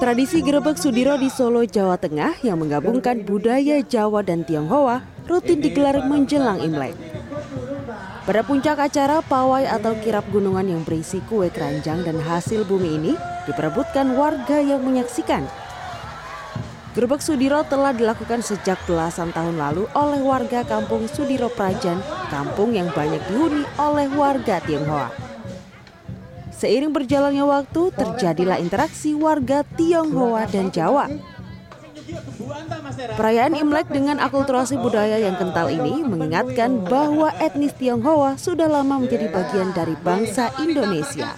Tradisi Grebek Sudiro di Solo, Jawa Tengah yang menggabungkan budaya Jawa dan Tionghoa rutin digelar menjelang Imlek. Pada puncak acara, pawai atau kirap gunungan yang berisi kue keranjang dan hasil bumi ini diperebutkan warga yang menyaksikan. Gerbek Sudiro telah dilakukan sejak belasan tahun lalu oleh warga kampung Sudiro Prajan, kampung yang banyak dihuni oleh warga Tionghoa. Seiring berjalannya waktu, terjadilah interaksi warga Tionghoa dan Jawa. Perayaan Imlek dengan akulturasi budaya yang kental ini mengingatkan bahwa etnis Tionghoa sudah lama menjadi bagian dari bangsa Indonesia.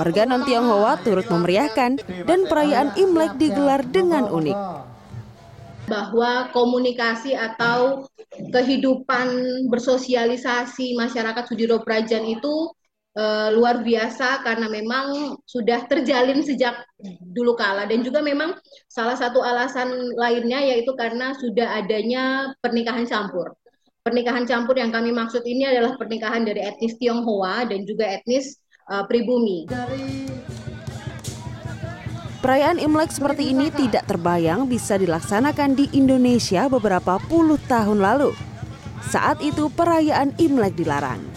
Warga non-Tionghoa turut memeriahkan dan perayaan Imlek digelar dengan unik bahwa komunikasi atau kehidupan bersosialisasi masyarakat Sudiro Prajan itu uh, luar biasa karena memang sudah terjalin sejak dulu kala dan juga memang salah satu alasan lainnya yaitu karena sudah adanya pernikahan campur. Pernikahan campur yang kami maksud ini adalah pernikahan dari etnis Tionghoa dan juga etnis uh, pribumi. Perayaan Imlek seperti ini tidak terbayang bisa dilaksanakan di Indonesia beberapa puluh tahun lalu. Saat itu perayaan Imlek dilarang.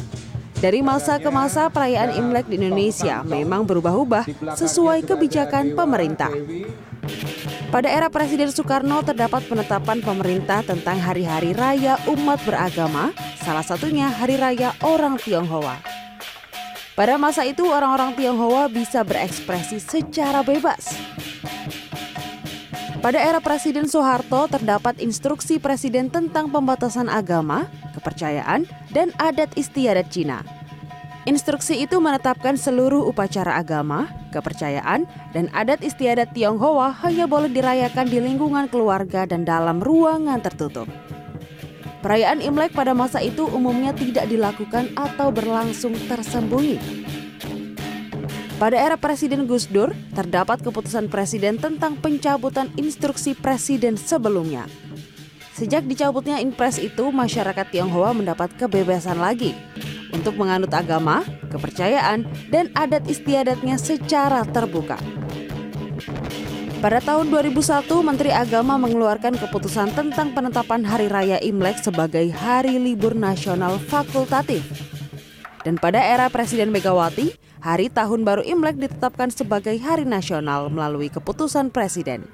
Dari masa ke masa perayaan Imlek di Indonesia memang berubah-ubah sesuai kebijakan pemerintah. Pada era Presiden Soekarno terdapat penetapan pemerintah tentang hari-hari raya umat beragama, salah satunya Hari Raya Orang Tionghoa. Pada masa itu orang-orang Tionghoa bisa berekspresi secara bebas. Pada era Presiden Soeharto terdapat instruksi presiden tentang pembatasan agama, kepercayaan, dan adat istiadat Cina. Instruksi itu menetapkan seluruh upacara agama, kepercayaan, dan adat istiadat Tionghoa hanya boleh dirayakan di lingkungan keluarga dan dalam ruangan tertutup. Perayaan Imlek pada masa itu umumnya tidak dilakukan atau berlangsung tersembunyi. Pada era Presiden Gus Dur, terdapat keputusan Presiden tentang pencabutan instruksi Presiden sebelumnya. Sejak dicabutnya impres itu, masyarakat Tionghoa mendapat kebebasan lagi untuk menganut agama, kepercayaan, dan adat istiadatnya secara terbuka. Pada tahun 2001, Menteri Agama mengeluarkan keputusan tentang penetapan Hari Raya Imlek sebagai hari libur nasional fakultatif. Dan pada era Presiden Megawati, Hari Tahun Baru Imlek ditetapkan sebagai hari nasional melalui keputusan Presiden.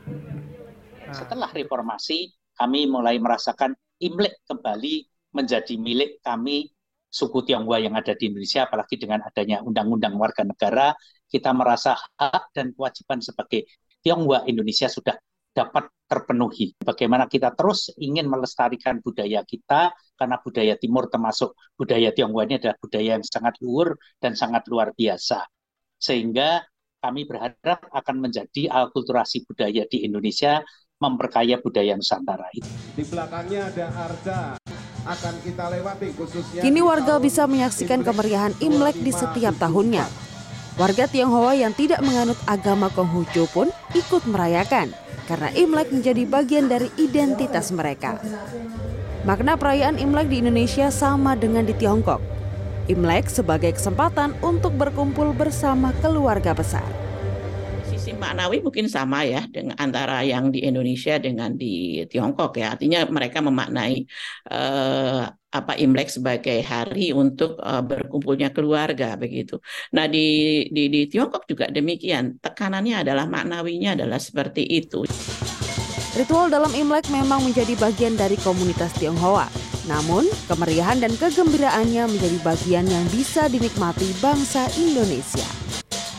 Setelah reformasi, kami mulai merasakan Imlek kembali menjadi milik kami suku Tionghoa yang ada di Indonesia, apalagi dengan adanya undang-undang warga negara, kita merasa hak dan kewajiban sebagai Tionghoa Indonesia sudah dapat terpenuhi. Bagaimana kita terus ingin melestarikan budaya kita, karena budaya Timur termasuk budaya Tionghoa ini adalah budaya yang sangat luhur dan sangat luar biasa. Sehingga kami berharap akan menjadi akulturasi budaya di Indonesia memperkaya budaya Nusantara itu. Di belakangnya ada Arca akan kita lewati khususnya. Kini warga bisa menyaksikan kemeriahan Imlek di setiap tahunnya. Warga Tionghoa yang tidak menganut agama Konghucu pun ikut merayakan karena Imlek menjadi bagian dari identitas mereka. Makna perayaan Imlek di Indonesia sama dengan di Tiongkok. Imlek sebagai kesempatan untuk berkumpul bersama keluarga besar. Maknawi mungkin sama ya dengan antara yang di Indonesia dengan di Tiongkok ya. Artinya mereka memaknai uh, apa Imlek sebagai hari untuk uh, berkumpulnya keluarga begitu. Nah di, di di Tiongkok juga demikian. Tekanannya adalah maknawinya adalah seperti itu. Ritual dalam Imlek memang menjadi bagian dari komunitas Tionghoa. Namun, kemeriahan dan kegembiraannya menjadi bagian yang bisa dinikmati bangsa Indonesia.